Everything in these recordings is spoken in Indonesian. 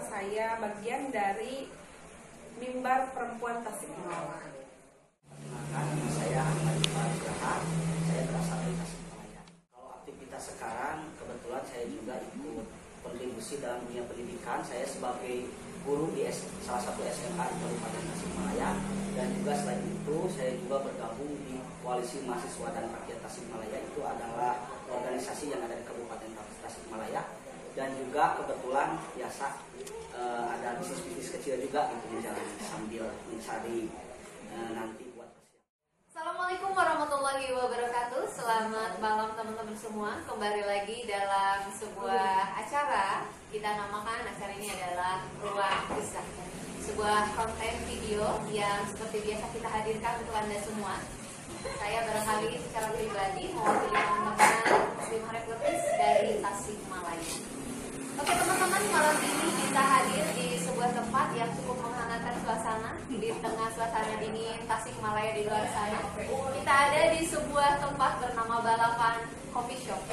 saya bagian dari mimbar perempuan Tasikmalaya. Saya saya berasal dari Tasikmalaya. Kalau aktivitas sekarang, kebetulan saya juga ikut kontribusi dalam dunia pendidikan. Saya sebagai guru di salah satu SMA di Kabupaten Tasikmalaya dan juga selain itu saya juga bergabung di Koalisi Mahasiswa dan Rakyat Tasikmalaya itu adalah organisasi yang ada di Kabupaten Tasikmalaya dan juga kebetulan biasa eh, ada bisnis-bisnis kecil juga gitu menjalani sambil mencari eh, nanti buat. Assalamualaikum warahmatullahi wabarakatuh. Selamat malam teman-teman semua. Kembali lagi dalam sebuah acara. Kita namakan acara ini adalah Ruang Kisah Sebuah konten video yang seperti biasa kita hadirkan untuk Anda semua. Saya barangkali secara pribadi mewakili teman-teman Muslim Reporters dari Tasikmalaya Oke teman-teman, malam ini kita hadir di sebuah tempat yang cukup menghangatkan suasana di tengah suasana dingin Tasikmalaya di luar sana. Kita ada di sebuah tempat bernama Balapan Coffee Shop.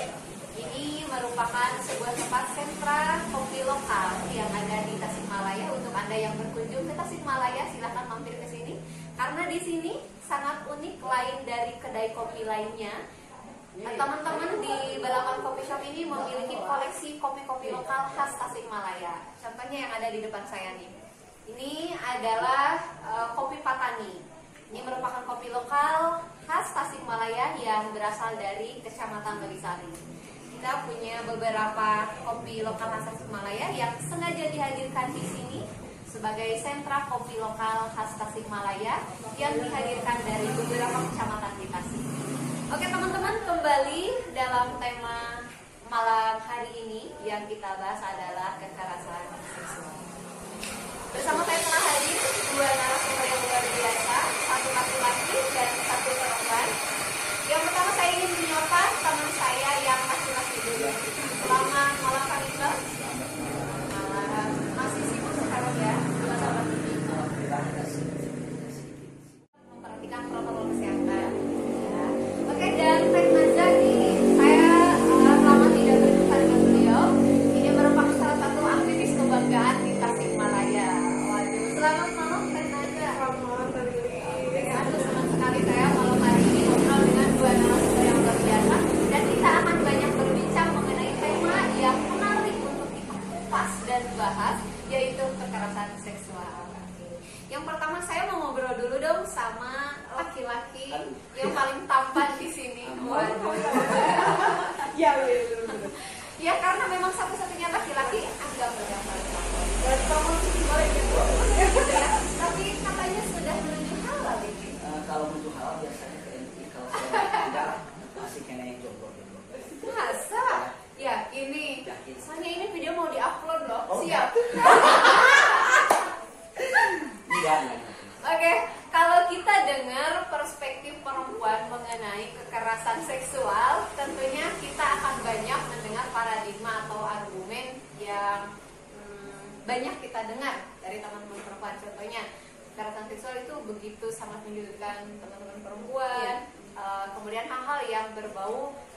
Ini merupakan sebuah tempat sentra kopi lokal yang ada di Tasikmalaya. Untuk anda yang berkunjung ke Tasikmalaya, silahkan mampir ke sini karena di sini sangat unik lain dari kedai kopi lainnya. Nah, Teman-teman di Balapan Coffee Shop ini memiliki koleksi kopi-kopi lokal khas Tasikmalaya. Contohnya yang ada di depan saya nih. Ini adalah eh, kopi Patani. Ini merupakan kopi lokal khas Tasikmalaya yang berasal dari Kecamatan Belisari. Kita punya beberapa kopi lokal khas Tasikmalaya yang sengaja dihadirkan di sini sebagai sentra kopi lokal khas Tasikmalaya yang dihadirkan dari beberapa kecamatan di Tasik. Oke teman-teman kembali dalam tema malam hari ini yang kita bahas adalah kekerasan seksual. Bersama saya telah hadir dua narasumber yang luar biasa, Ya karena memang satu-satunya laki-laki agak yang paling tampan. Dan kamu boleh gitu. Gitu ya. Tapi katanya sudah menuju halal ini. Eh, kalau menuju halal biasanya ke MI kalau saya tidak masih kena yang jomblo jomblo. Masa? Ya ini Yakin. Soalnya ini video mau diupload loh. Oh, Siap. Enggak, enggak. Oke, kalau kita dengar perspektif perempuan mengenai kekerasan seksual, tentunya kita akan banyak mendengar paradigma atau argumen yang hmm, banyak kita dengar dari teman-teman perempuan. Contohnya, kekerasan seksual itu begitu sangat menyudutkan teman-teman perempuan. eh, kemudian hal-hal yang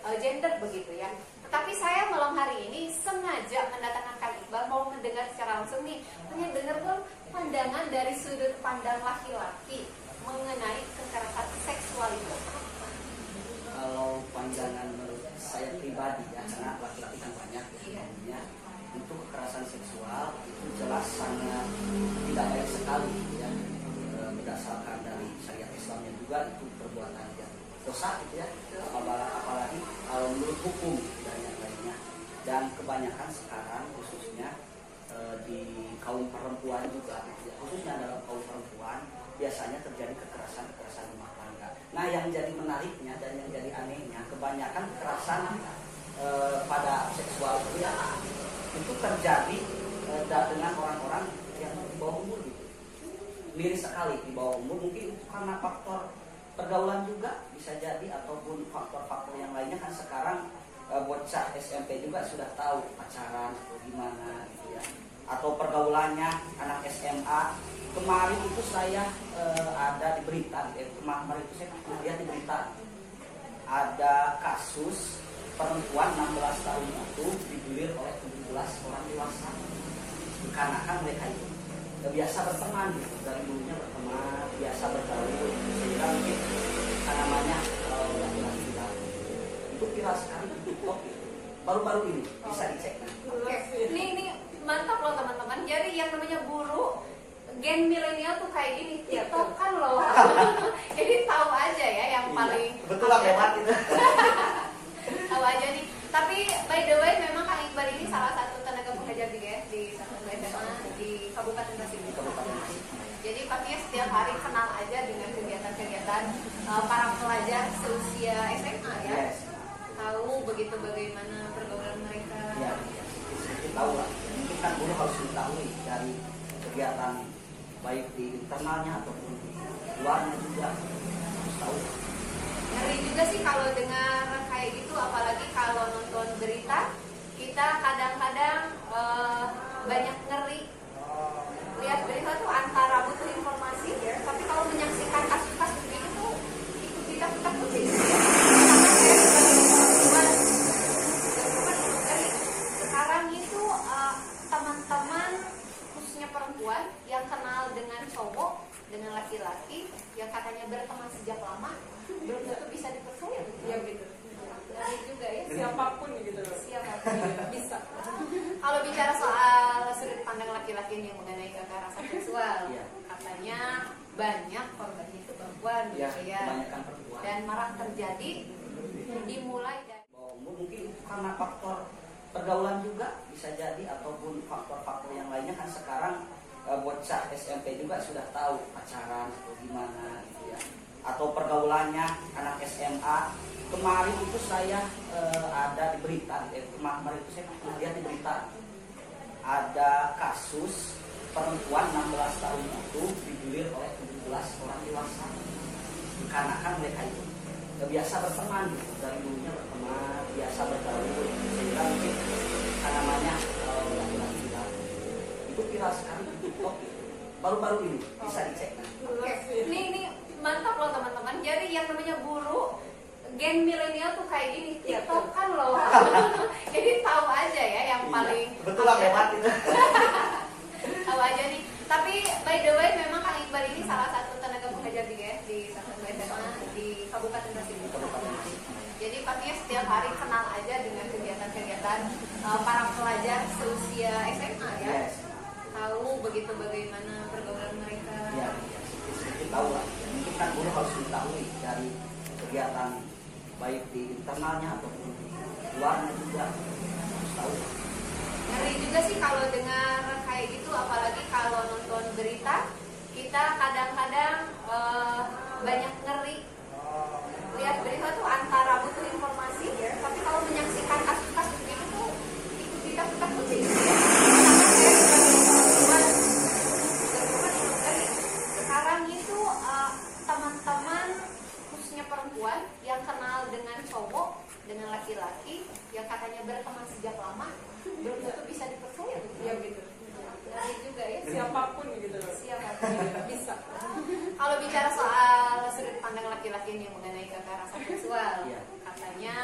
eh, gender begitu ya. Tetapi saya malam hari ini sengaja mendatangkan Kak Iqbal mau mendengar secara langsung nih, pengen dengar dong pandangan dari sudut pandang laki-laki mengenai kekerasan seksual itu. Kalau pandangan menurut saya pribadi ya, karena laki-laki kan banyak Iya. ya, untuk kekerasan seksual itu jelas sangat tidak baik sekali ya. Eh, berdasarkan dari syariat Islamnya juga itu perbuatan yang dosa gitu ya. Apalagi kalau menurut hukum dan yang lainnya. Dan kebanyakan sekarang khususnya eh, di kaum perempuan juga khususnya dalam kaum perempuan biasanya terjadi kekerasan-kekerasan rumah tangga. Nah, yang jadi menariknya dan yang jadi anehnya, kebanyakan kekerasan eh, pada seksual ya itu terjadi eh, da- dengan orang-orang yang di bawah umur gitu. Miris sekali di bawah umur mungkin karena faktor pergaulan juga bisa jadi ataupun faktor-faktor yang lainnya kan sekarang eh, bocah SMP juga sudah tahu pacaran atau gimana gitu ya. Atau pergaulannya anak SMA kemarin itu saya eh, ada di berita eh, kemarin itu saya lihat di berita. Ada kasus perempuan 16 tahun itu digilir oleh 17 orang dewasa. Dikarenakan mereka itu biasa berteman gitu dari dulunya berteman biasa bergaul sehingga mungkin namanya kalau laki-laki bilang itu viral sekali di TikTok gitu. Baru-baru ini bisa dicek. Oke, ini ini mantap loh teman-teman. Jadi yang namanya guru gen milenial tuh kayak gini, Iya, TikTok kan loh. Jadi tahu aja ya yang paling Iya, betul lah lewat itu tahu aja nih. Tapi by the way memang Kang Iqbal ini salah satu tenaga pengajar juga ya di di Kabupaten Tasik. di Kabupaten Tasik. Jadi pastinya setiap hari kenal aja dengan kegiatan-kegiatan uh, para pelajar seusia SMA ya. Begitu bagaimana pergaulan mereka. ya sedikit tahu lah mungkin kan guru harus mengetahui dari kegiatan baik di internalnya ataupun di luarnya juga harus tahu Ngeri juga sih kalau dengar kayak gitu, apalagi kalau nonton berita, kita kadang-kadang eh, banyak ngeri. Lihat berita tuh antara butuh informasi, ya, tapi kalau menyaksikan kasus-kasus gitu tuh ikut kita takutin. Karena saya sebagai perempuan, perempuan ngeri. Sekarang itu eh, teman-teman khususnya perempuan yang kenal dengan cowok dengan laki-laki yang katanya berteman sejak lama belum tentu bisa dipercaya Iya gitu. Ngeri juga ya Siapa pun gitu. siapa Bisa. kalau bicara soal sudut pandang laki-laki ini mengenai kekerasan seksual Iya. katanya banyak korbannya itu perempuan ya gitu ya kebanyakan perempuan dan marak terjadi dimulai dari Bahwa mungkin karena faktor pergaulan juga bisa jadi ataupun faktor-faktor yang lainnya kan sekarang eh, bocah SMP juga sudah tahu pacaran atau gimana gitu ya. Atau pergaulannya anak SMA kemarin itu saya eh, ada di berita eh, kemarin itu saya pernah di berita. Ada kasus perempuan 16 tahun itu digilir oleh 17 orang dewasa. Dikarenakan mereka itu biasa berteman gitu dari dulunya berteman biasa bergaul. Sehingga mungkin namanya kalau laki-laki bilang itu viral sekali. Baru-baru ini bisa dicek. Oke, ini ini mantap loh teman-teman. Jadi yang namanya guru gen milenial tuh kayak gini, Iya, TikTok kan loh. Jadi tahu aja ya yang Iya, paling betul lah lewat itu tahu aja nih. Tapi by the way memang Kang Iqbal ini salah satu tenaga pengajar juga ya di di Kabupaten Tasik. Di Kabupaten Tasik. Jadi pastinya setiap hari kenal aja dengan kegiatan-kegiatan uh, para pelajar seusia SMA ya. yes Tahu begitu bagaimana pergaulan mereka. ya sedikit tahu lah mungkin kan guru harus mengetahui dari kegiatan baik di internalnya ataupun di luarnya juga harus tahu Ngeri juga sih kalau dengar kayak gitu, apalagi kalau nonton berita, kita kadang-kadang eh, banyak ngeri. Lihat berita tuh antara butuh informasi, ya, tapi kalau menyaksikan kasus-kasus gitu tuh ikut kita takutin. Karena saya sebagai perempuan, perempuan ngeri. Sekarang itu eh, teman-teman khususnya perempuan yang kenal dengan cowok dengan laki-laki yang katanya berteman sejak lama belum tentu bisa dipercaya Iya gitu. Ngeri juga ya Siapa pun gitu. siapa Bisa. kalau bicara soal sudut pandang laki-laki ini mengenai kekerasan seksual Iya. katanya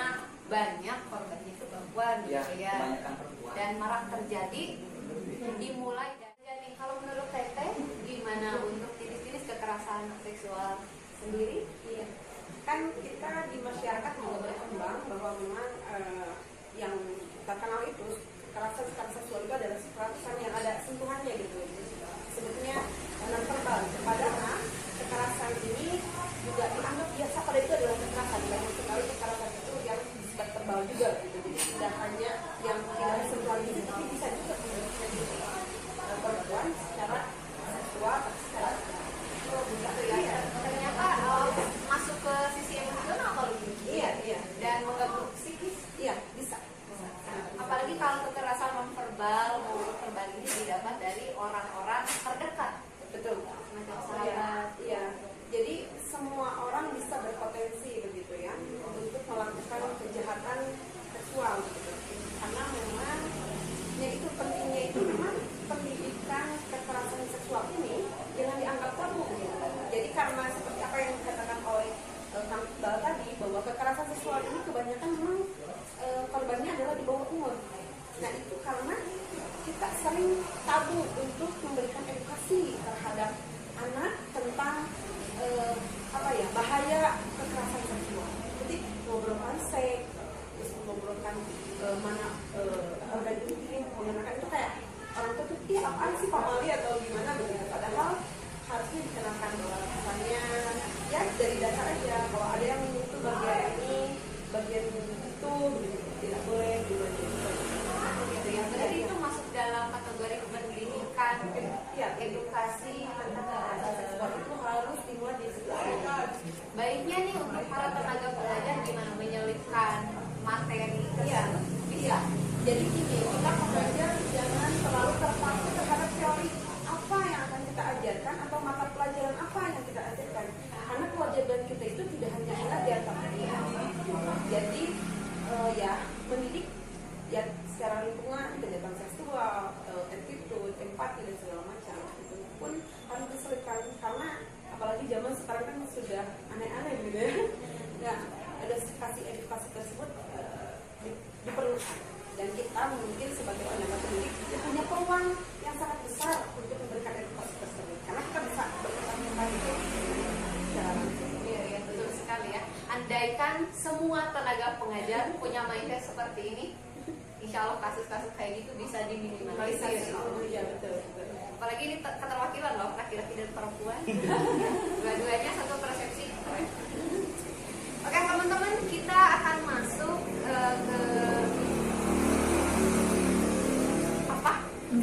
banyak korbannya itu perempuan ya gitu ya kebanyakan perempuan dan marak terjadi dimulai dari jadi kalau menurut Teteh gimana untuk jenis-jenis kekerasan seksual sendiri Iya. Kan kita di masyarakat juga berkembang bahwa memang eh, yang terkenal itu kekerasan secara seksual itu adalah kekerasan yang ada sentuhannya gitu. Sebetulnya non verbal. Padahal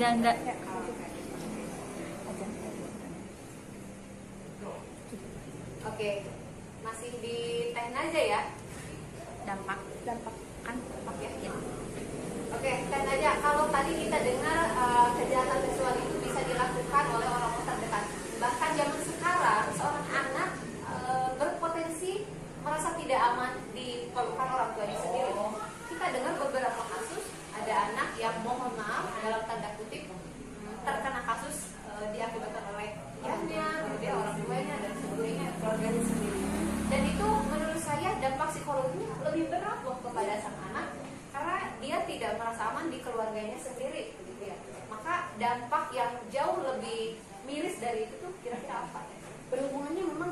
Anda enggak.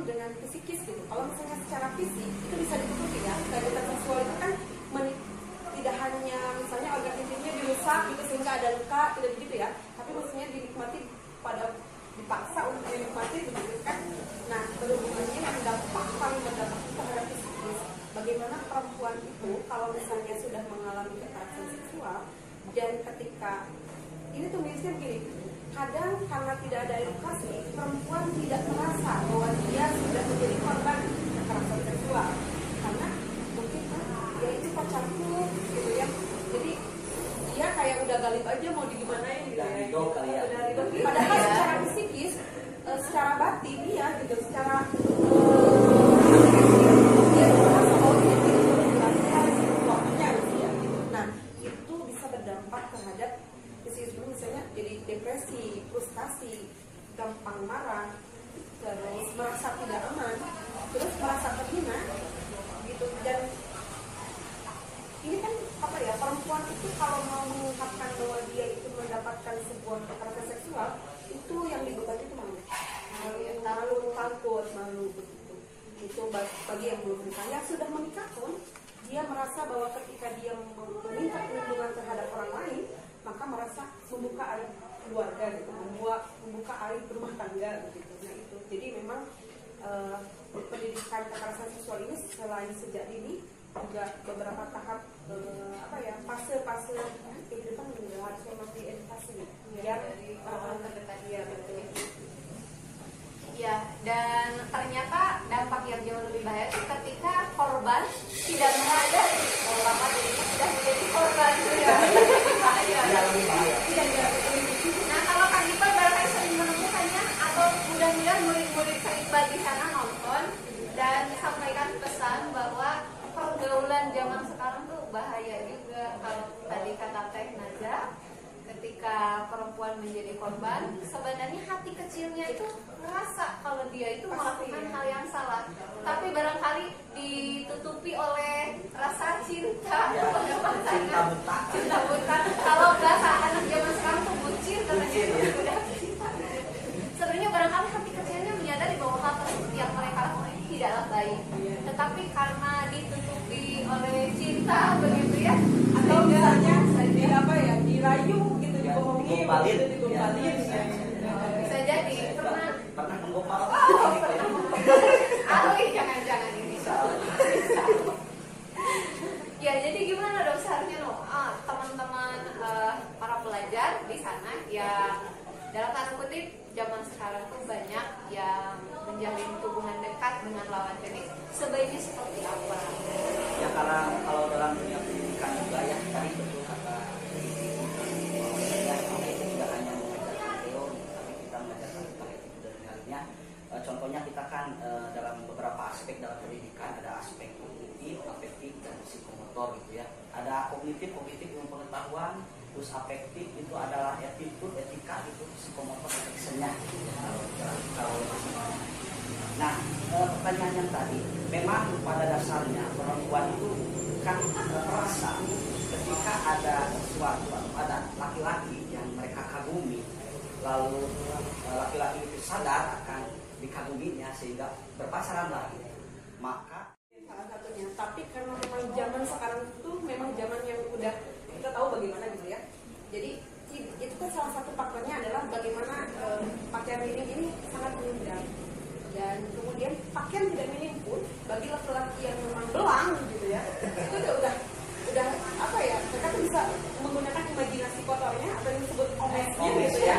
dengan psikis gitu. Kalau misalnya secara fisik itu bisa ditutupi ya. Kegiatan seksual itu kan tidak hanya misalnya organ intimnya dirusak itu sehingga ada luka tidak begitu ya. Tapi maksudnya dinikmati pada dipaksa untuk dinikmati begitu kan. Nah berhubungannya yang dampak paling berdampak terhadap psikis. Bagaimana perempuan itu kalau misalnya sudah mengalami kekerasan seksual dan ketika ini tuh misalnya begini kadang karena tidak ada edukasi perempuan tidak merasa bahwa dia merasa terhina gitu. Dan ini kan apa ya perempuan itu kalau mau mengungkapkan bahwa dia itu mendapatkan sebuah kekerasan seksual itu yang dibebani itu malu. Malu takut malu begitu. Itu bagi yang belum menikah. Yang sudah menikah pun dia merasa bahwa ketika dia meminta perlindungan terhadap orang lain maka merasa membuka air selain sejak ini juga beberapa tahap eh, apa ya fase-fase eh, kehidupan juga harus memang bahaya juga kalau tadi kata Teh Naja ketika perempuan menjadi korban sebenarnya hati kecilnya itu merasa kalau dia itu melakukan hal yang salah. Tapi barangkali ditutupi oleh rasa cinta. Cinta buta. Kalau bahasa anak zaman sekarang tuh bucin katanya. Itu cinta. Sebenarnya barangkali hati kecilnya menyadari bahwa hal tersebut yang mereka lakukan tidaklah baik. Tetapi karena ditutupi cinta begitu ya. Atau misalnya di apa ya dirayu gitu Ya, digombalin. gitu Ya, ya. bisa jadi pernah. Pernah menggombal ahli jangan-jangan ini. Bisa. Ya, jadi gimana dong seharusnya no? Ah, teman-teman para pelajar di sana yang dalam tanda kutip zaman sekarang tuh banyak yang menjalin hubungan dekat dengan lawan jenis sebaiknya seperti apa? Karena kalau dalam dunia pendidikan juga ya tadi betul kata bahwa itu tidak hanya mengajarkan teori tapi kita mengajarkan tentang etika dan lainnya Eh, contohnya kita kan eh, dalam beberapa aspek dalam pendidikan ada aspek kognitif, afektif dan psikomotor gitu ya. Ada kognitif kognitif ilmu pengetahuan terus afektif itu adalah attitude etika itu psikomotor actionnya gitu ya, kalau kalau. Nah, eh, pertanyaan yang tadi, memang pada dasarnya perempuan itu kan eh, merasa ketika ada sesuatu ada laki-laki yang mereka kagumi, lalu eh, laki-laki itu sadar akan dikaguminya sehingga berpacaran lagi, maka salah satunya. Tapi karena memang zaman sekarang itu memang zaman yang udah kita tahu bagaimana gitu ya. Jadi itu kan salah satu faktornya adalah bagaimana eh, pakaian minim ini sangat menunjang dan kemudian pakaian tidak minim pun bagi laki-laki yang memang belang gitu ya itu udah udah udah apa ya mereka tuh bisa menggunakan imajinasi kotornya atau yang disebut omesnya gitu ya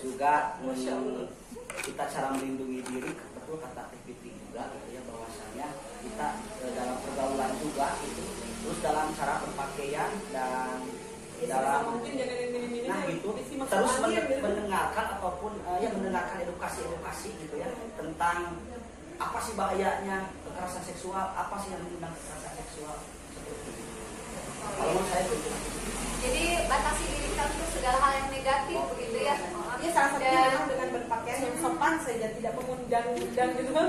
juga kita cara melindungi diri betul kata TPT juga gitu ya bahwasanya kita eh, dalam pergaulan juga gitu. Terus dalam cara berpakaian dan dalam yang ini-ini nah itu terus gitu. mendengarkan ataupun eh, ya mendengarkan edukasi-edukasi gitu ya tentang apa sih bahayanya kekerasan seksual apa sih yang mengundang kekerasan seksual? Seperti itu kalau menurut saya itu. Jadi batasi diri kita untuk segala hal yang negatif begitu. ya. ya salah satunya Dan memang dengan berpakaian yang sopan saja tidak mengundang-undang gitu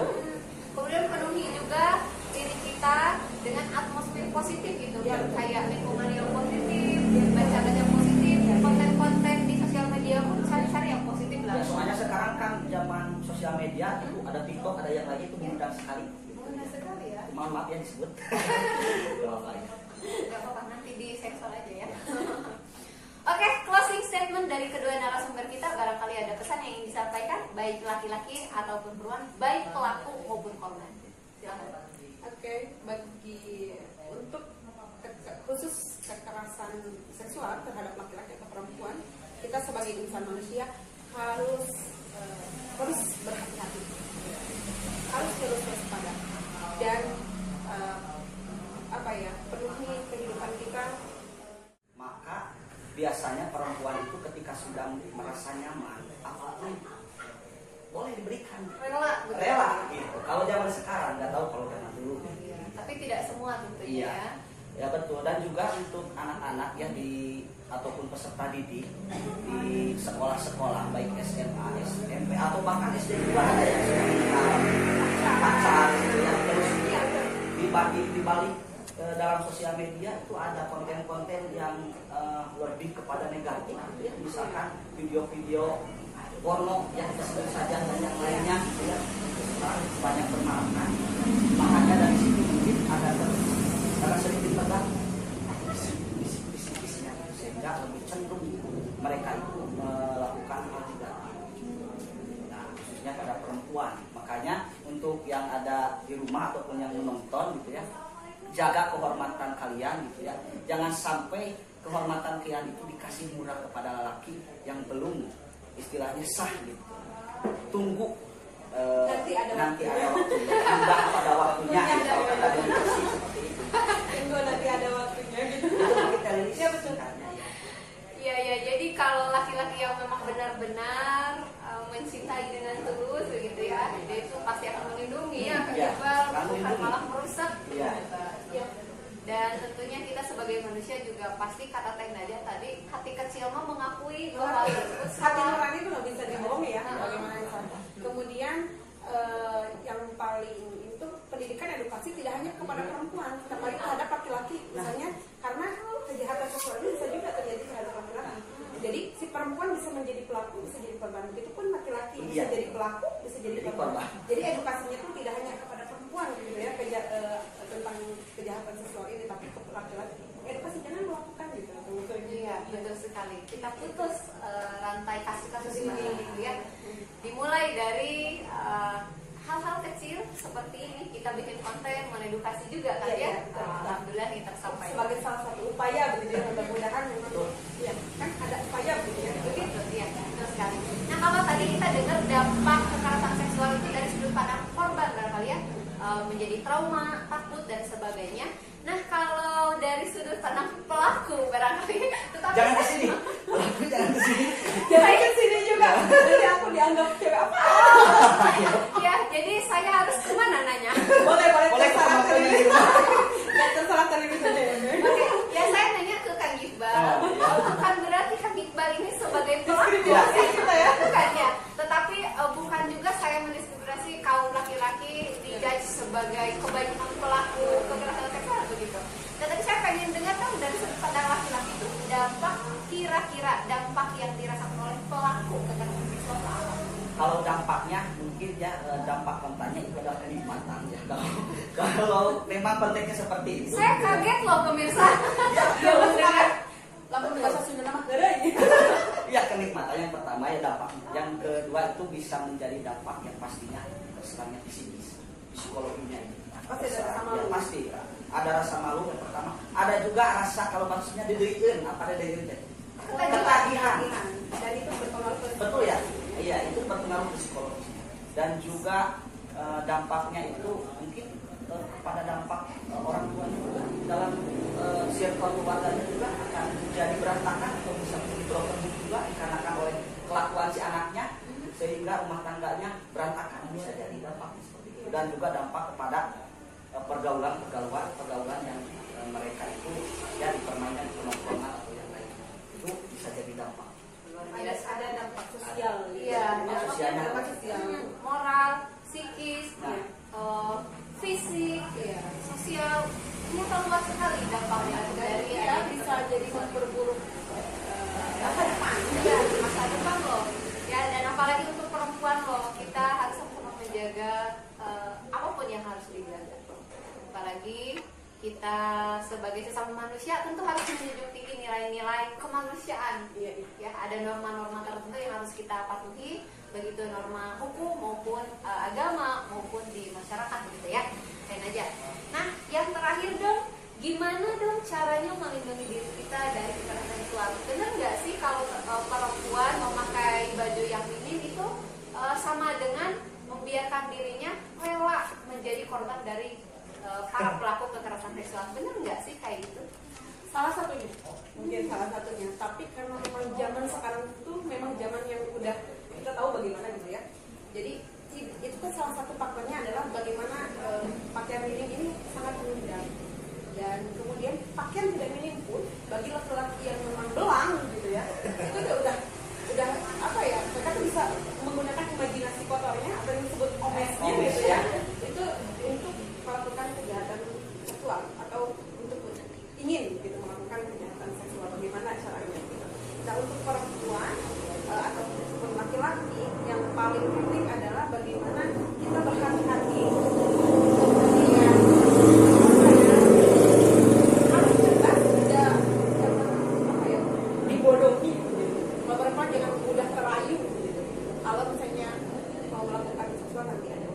kemudian penuhi juga diri kita dengan atmosfer positif gitu. Ya, kayak lingkungan yang positif baca-baca yang positif konten-konten di sosial media pun cari-cari yang positif lah. Ya soalnya sekarang kan zaman sosial media itu ada TikTok ada yang lain itu mengundang sekali. Benar sekali ya? Mohon maaf ya disebut. Gak apa-apa. Ya. Nanti di sensor aja ya. Oke, closing statement dari kedua narasumber kita barangkali ada pesan yang ingin disampaikan baik laki-laki ataupun perempuan, baik pelaku maupun korban. Oke, bagi untuk khusus kekerasan seksual terhadap laki-laki atau perempuan, kita sebagai insan manusia harus eh, terus berhati-hati, harus terus waspada. Dan eh, apa ya penuhi kehidupan kita maka biasanya perempuan itu ketika sudah merasa nyaman apa pun boleh diberikan. Rela, betul. rela gitu. Kalau zaman sekarang nggak tahu kalau zaman dulu. Iya, Tapi tidak semua tentunya Iya. ya. ya betul. Dan juga untuk anak-anak ya di ataupun peserta didik di sekolah-sekolah baik SMA, SMP atau bahkan SD juga ada yang sudah pacar gitu ya. Terus di balik di balik eh, dalam sosial media itu ada konten-konten yang eh, lebih kepada negatif. Ya misalkan video-video porno yang tersebut saja dan yang lainnya ya. Banyak bermaafkan makanya dari situ mungkin ada ada sedikit bisik-bisik-bisiknya sehingga lebih cenderung mereka itu melakukan hal negatif nah khususnya pada perempuan. Makanya untuk yang ada di rumah ataupun yang menonton gitu ya jaga kehormatan kalian gitu ya jangan sampai kehormatan kalian itu dikasih murah kepada lelaki yang belum istilahnya sah gitu tunggu eh, Nanti ada nanti waktunya. ada waktunya Indah pada waktunya Waktunya ada kalau kata Doni Persik seperti itu Tunggu nanti ada waktunya gitu. itu kita Iya, betul. ya. Iya ya, jadi kalau laki-laki yang memang benar-benar uh, mencintai dengan tulus begitu ya, dia itu pasti akan melindungi ya, selalu bukan malah merusak. Iya. Dan tentunya kita sebagai manusia juga pasti kata Teh Nadia tadi hati kecil mah mengakui bahwa hati nurani itu nggak bisa dibohongi ya Ah. bagaimana itu kemudian eh, yang paling itu pendidikan edukasi tidak hanya kepada perempuan tetapi terhadap laki-laki. Misalnya karena kejahatan seksual bisa juga terjadi terhadap laki-laki. Jadi si perempuan bisa menjadi pelaku bisa jadi korban. Begitu pun laki-laki bisa Iya. jadi pelaku bisa jadi korban. jadi edukasinya itu tidak hanya kepada perempuan gitu ya keja- eh, tentang kejahatan seksual ini tapi laki-laki edukasi jangan melakukan gitu Iya, betul sekali. Kita putus eh, rantai kasus-kasus ini gitu ya. Dimulai dari eh, hal-hal kecil seperti ini kita bikin konten mengedukasi juga kan Iya, ya. iya, betul. Alhamdulillah ini tersampaikan. sebagai salah satu upaya begitu ya mudah-mudahan memang ya kan ada upaya begitu ya Begitu, iya, betul sekali. Nah kalau tadi kita dengar dampak kekerasan seksual itu dari sudut pandang korban barangkali ya eh, menjadi trauma, takut dan sebagainya. Nah kalau dari sudut pandang pelaku barangkali, tetapi jangan ke sini Pelaku jangan ke sini Jangan ke sini juga. Nanti aku dianggap cewek apa? ya jadi saya harus ke mana nanya? Boleh, boleh. boleh ke terserah teman-teman televisi. di rumah Ya, terserah televisi aja ya. Oke, ya saya nanya ke Kang Iqbal. Oh, iya. Bukan berarti Kang Iqbal ini sebagai pelaku Diskriminasi kita ya. Bukan ya. Tetapi eh, bukan juga saya mendiskriminasi kaum laki-laki dijudge sebagai kebanyakan pelaku kekerasan seksual begitu. Dan tadi saya pengen dengar dong dari sudut pandang laki-laki itu dampak kira-kira dampak yang dirasakan oleh pelaku kekerasan seksual itu apa? kalau dampaknya mungkin ya eh, dampak kenikmatan ya kalau kalau memang konteksnya seperti itu Saya kaget loh pemirsa. Ya, benar. Lamun bahasa Sunda nama. Iya kenikmatan yang pertama ya dampak yang kedua itu bisa menjadi dampak yang pastinya kesannya psikis psikologinya. Pasti ada rasa malu. Ya, pasti ada rasa malu yang pertama ada juga rasa kalau maksudnya didiriin apa ada teh? ketagihan Dan itu berpengaruh betul ya iya itu berpengaruh ke psikologisnya dan juga eh, dampaknya itu mungkin eh, kepada dampak eh, orang tua juga dalam eh, circle keluarganya juga akan jadi berantakan atau bisa menjadi broken home juga dikarenakan oleh kelakuan si anaknya sehingga rumah tangganya berantakan bisa jadi dampaknya seperti itu dan juga dampak kepada pergaulan pergaulan pergaulan yang mereka itu ya dipermainkan di penongkrongan atau yang lain itu bisa jadi dampak ada ada dampak sosial. Iya, Dampak sosialnya. dampak sosial. Moral, psikis, Nah. eh, fisik, Iya. sosial, ini luas sekali dampaknya dari Ya, bisa jadi memperburuk eh, masa depan. ya, masa depan loh. Ya, dan apalagi untuk perempuan loh, kita harus sama menjaga eh, apa pun yang harus dijaga. Apalagi kita sebagai sesama manusia tentu harus menjunjung tinggi nilai-nilai kemanusiaan. Iya, iya. ya ada norma-norma tertentu yang harus kita patuhi begitu norma hukum maupun eh, agama maupun di masyarakat begitu ya. Lain aja. Nah yang terakhir dong gimana dong caranya melindungi diri kita dari kekerasan seksual? Benar nggak sih kalau eh, perempuan memakai baju yang minim itu eh, sama dengan membiarkan dirinya rela menjadi korban dari eh, para pelaku kekerasan seksual? Benar nggak sih kayak gitu? Salah satunya. Mungkin salah satunya. Tapi karena memang zaman sekarang itu memang zaman yang udah kita tahu bagaimana gitu ya. Jadi itu kan salah satu faktornya adalah bagaimana eh, pakaian minim ini sangat menunjang dan kemudian pakaian tidak minim pun bagi laki-laki yang memang belang gitu ya itu udah udah udah apa ya mereka tuh bisa menggunakan imajinasi kotornya atau yang disebut omesnya gitu ya itu untuk melakukan kejahatan seksual atau untuk ingin gitu melakukan kejahatan seksual bagaimana caranya gitu. Nah untuk perempuan eh, atau ataupun laki-laki yang paling penting adalah bagaimana kita berhati-hati kemudian apa ya, harus cerdas tidak jangan apa ya dibodohi gitu. Kalau perempuan jangan mudah terayu gitu. Kalau misalnya mau melakukan seksual nanti ada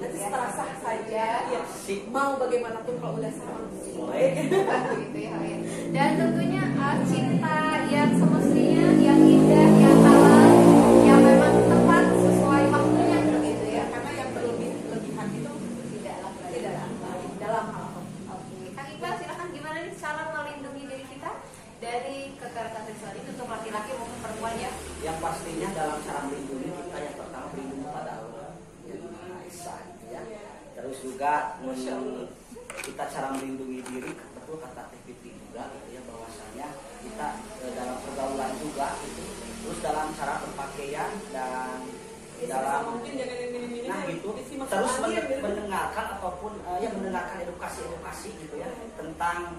nanti setelah sah saja ya Si- mau bagaimanapun kalau udah cinta yang semestinya yang indah yang halal yang memang tepat sesuai waktunya gitu ya ya karena yang berlebih lebihan itu tidaklah baik. tidak baik dalam hal Oke, Kang Iqbal silakan gimana nih cara melindungi diri kita dari ini untuk laki-laki maupun perempuan ya? yang pastinya dalam cara melindungi kita yang pertama berlindung pada Allah. Gitu ya. Terus juga kita cara melindungi diri betul kata TPP juga gitu ya bahwasanya kita eh, dalam pergaulan juga gitu. Terus dalam cara berpakaian dan Ya, dalam mungkin jangan nah gitu. Masa terus gitu. mendengarkan ataupun eh, ya mendengarkan edukasi-edukasi gitu ya tentang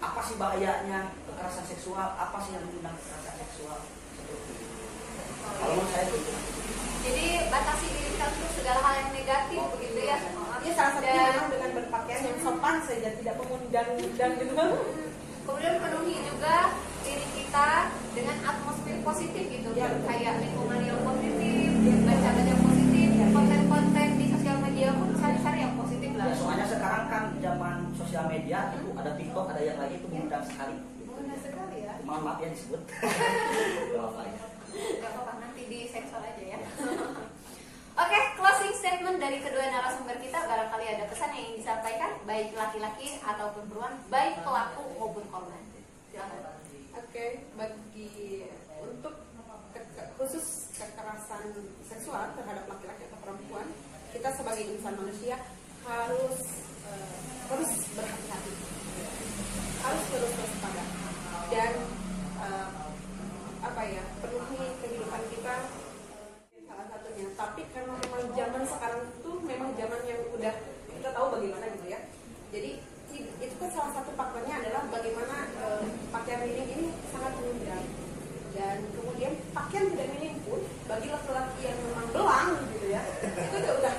apa sih bahayanya kekerasan seksual? Apa sih yang mengundang kekerasan seksual? Kalau menurut saya itu Jadi batasi diri kita untuk segala hal yang negatif begitu ya? Ya salah satunya memang dengan berpakaian yang sopan saja, tidak mengundang-undang gitu. Kan. kemudian penuhi juga diri kita dengan atmosfer positif gitu, Ya, kayak lingkungan yang positif, baca-baca yang positif, konten-konten di sosial media pun cari-cari yang positif ya soalnya sekarang kan zaman sosial media itu ada TikTok ada yang lagi itu mengundang sekali Benar sekali ya. mohon maaf ya disebut Gak ya Gak apa-apa nanti di sensor aja ya. Oke, closing statement dari kedua narasumber kita barangkali ada pesan yang ingin disampaikan baik laki-laki ataupun perempuan, baik pelaku maupun korban. Silakan. Oke, bagi untuk ke- ke- khusus kekerasan seksual terhadap laki-laki atau perempuan, kita sebagai insan manusia harus eh, terus berhati-hati, harus terus waspada. Dan eh, apa ya penuhi kehidupan kita eh, salah satunya. Tapi karena memang zaman sekarang itu memang zaman yang udah kita tahu bagaimana gitu ya. Jadi i- itu kan salah satu faktornya adalah bagaimana eh, pakaian minim ini sangat menunjang dan kemudian pakaian tidak minim pun bagi laki-laki yang memang belang gitu ya itu udah udah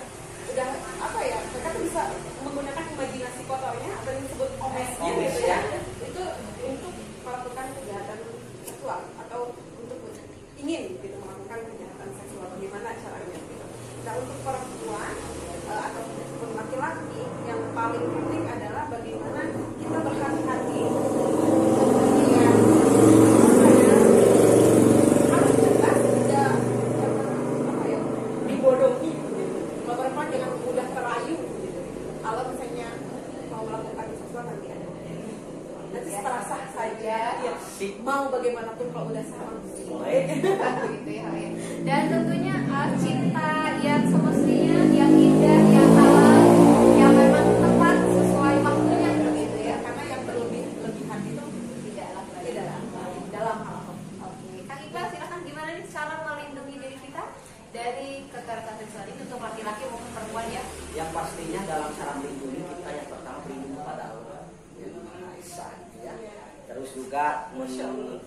udah apa ya mereka tuh bisa menggunakan imajinasi kotornya atau yang disebut omesnya gitu ya itu untuk melakukan kejahatan seksual atau untuk ingin gitu melakukan kejahatan seksual bagaimana caranya gitu. Nah untuk perempuan eh, atau ataupun laki-laki yang paling penting adalah bagaimana kita berhati-hati dengan apa ya, harus cerdas tidak jangan apa ya dibodohi gitu. Kalau perempuan jangan mudah terayu gitu. Kalau misalnya mau melakukan seksual nanti ada nanti setelah sah saja ya Si- mau bagaimanapun kalau udah sah langsung baik Begitu ya, ya. Dan tentunya uh, cinta yang semestinya yang indah, yang halal, yang memang tepat sesuai waktunya begitu ya. ya karena yang berlebih lebihan itu Tidaklah baik. tidak baik dalam hal Oke, Kang Iqbal silakan gimana nih cara melindungi diri kita dari kekerasan seksual ini untuk laki-laki maupun perempuan ya? yang pastinya dalam cara melindungi kita yang pertama berlindung pada Allah yang Maha Esa gitu ya terus juga mm,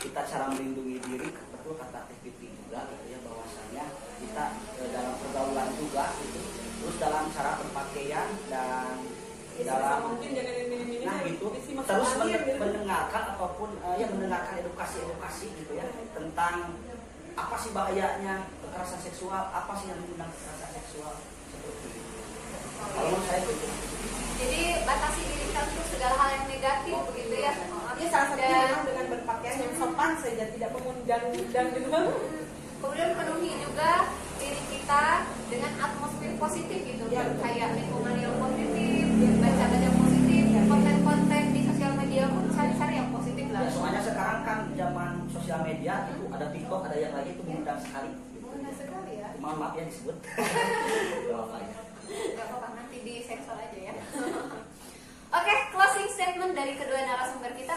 kita cara melindungi diri betul kata TPP juga gitu ya bahwasanya kita eh, dalam pergaulan juga gitu terus dalam cara berpakaian dan dalam mungkin jangan ini-ini nah gitu masa terus men- gitu. mendengarkan ataupun eh, ya mendengarkan edukasi-edukasi gitu ya tentang apa sih bahayanya kekerasan seksual apa sih yang mengundang kekerasan seksual seperti itu kalau menurut saya itu Jadi batasi diri kita untuk segala hal yang negatif begitu ya? Ya salah satunya memang dengan berpakaian yang sopan saja tidak mengundang-undang gitu kan kemudian penuhi juga diri kita dengan atmosfer positif gitu, Ya, betul. kayak lingkungan yang positif, baca-baca yang positif, konten-konten di sosial media pun cari-cari yang positif lah. ya soalnya sekarang kan zaman sosial media itu ada TikTok ada yang lagi itu mengundang sekali Benar sekali ya. mohon maaf ya disebut Gak apa ya Gak apa-apa nanti di sensor aja ya. Oke, closing statement dari kedua narasumber kita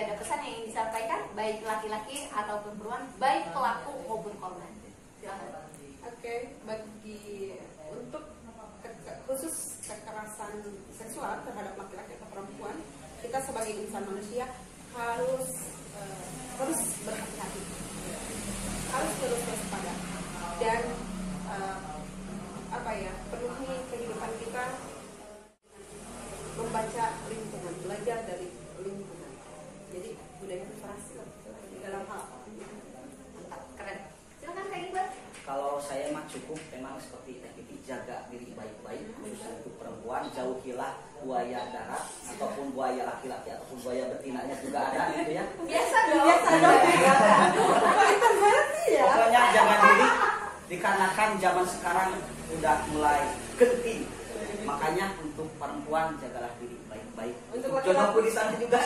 ada pesan yang ingin disampaikan baik laki-laki ataupun perempuan, baik pelaku maupun korban. Oke, bagi untuk ke- ke- khusus kekerasan seksual terhadap laki-laki atau perempuan, kita sebagai insan manusia harus eh, terus berhati-hati, harus terus waspada dan eh, buaya darat ataupun buaya laki-laki ataupun buaya betinanya juga ada gitu ya. Biasa dong. Iya, Biasa dong. Iya, iya. ya. Pokoknya jangan diri dikarenakan zaman sekarang udah mulai genting. Makanya untuk perempuan jagalah diri baik-baik. Untuk jodohku di sana juga.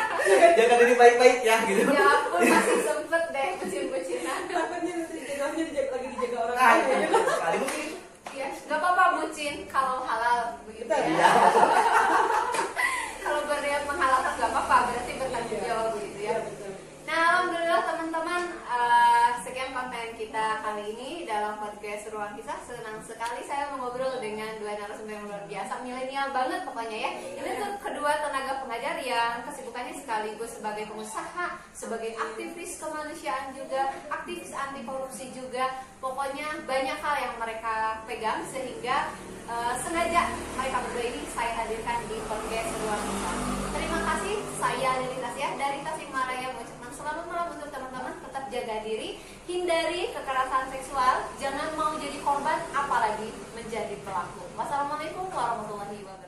Jaga diri baik-baik ya gitu. Ya aku masih sempet deh kecil-kecilan. Takutnya nanti jodohnya lagi dijaga orang ah, lain. Sekali mungkin. Ya, nggak apa-apa bucin kalau halal begitu ya. Ruang Kisah. Senang sekali saya mengobrol dengan dua narasumber yang luar biasa, milenial banget pokoknya ya. Ini tuh kedua tenaga pengajar yang kesibukannya sekaligus sebagai pengusaha, sebagai aktivis kemanusiaan juga, aktivis anti korupsi juga. Pokoknya banyak hal yang mereka pegang sehingga eh, sengaja mereka berdua ini saya hadirkan di podcast Ruang Kisah. Terima kasih, saya Lili Tasya dari Tasikmalaya mengucapkan selamat malam untuk teman-teman. Tetap jaga diri, hindari kekerasan seksual, jangan mau jadi korban, apalagi menjadi pelaku. Wassalamualaikum warahmatullahi wabarakatuh.